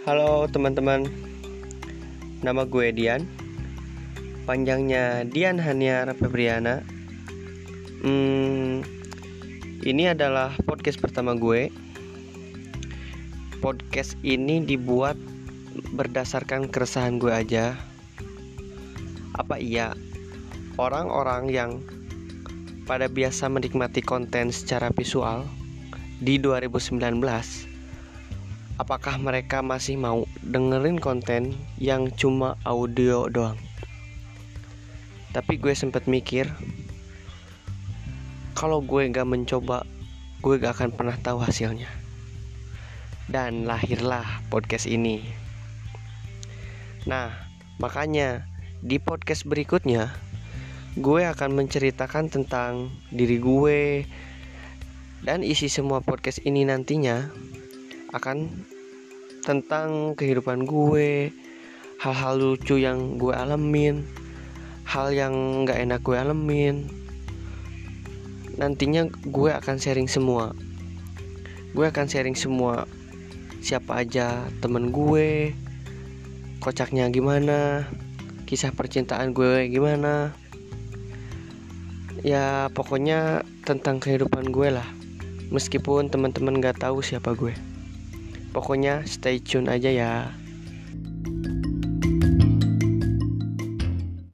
Halo teman-teman. Nama gue Dian. Panjangnya Dian Hania Febriana hmm, Ini adalah podcast pertama gue. Podcast ini dibuat berdasarkan keresahan gue aja. Apa iya? Orang-orang yang pada biasa menikmati konten secara visual Di 2019 apakah mereka masih mau dengerin konten yang cuma audio doang. Tapi gue sempet mikir, kalau gue gak mencoba, gue gak akan pernah tahu hasilnya. Dan lahirlah podcast ini. Nah, makanya di podcast berikutnya, gue akan menceritakan tentang diri gue, dan isi semua podcast ini nantinya akan tentang kehidupan gue, hal-hal lucu yang gue alamin, hal yang gak enak gue alamin. Nantinya gue akan sharing semua. Gue akan sharing semua siapa aja temen gue, kocaknya gimana, kisah percintaan gue gimana. Ya pokoknya tentang kehidupan gue lah. Meskipun teman-teman gak tahu siapa gue. Pokoknya stay tune aja ya.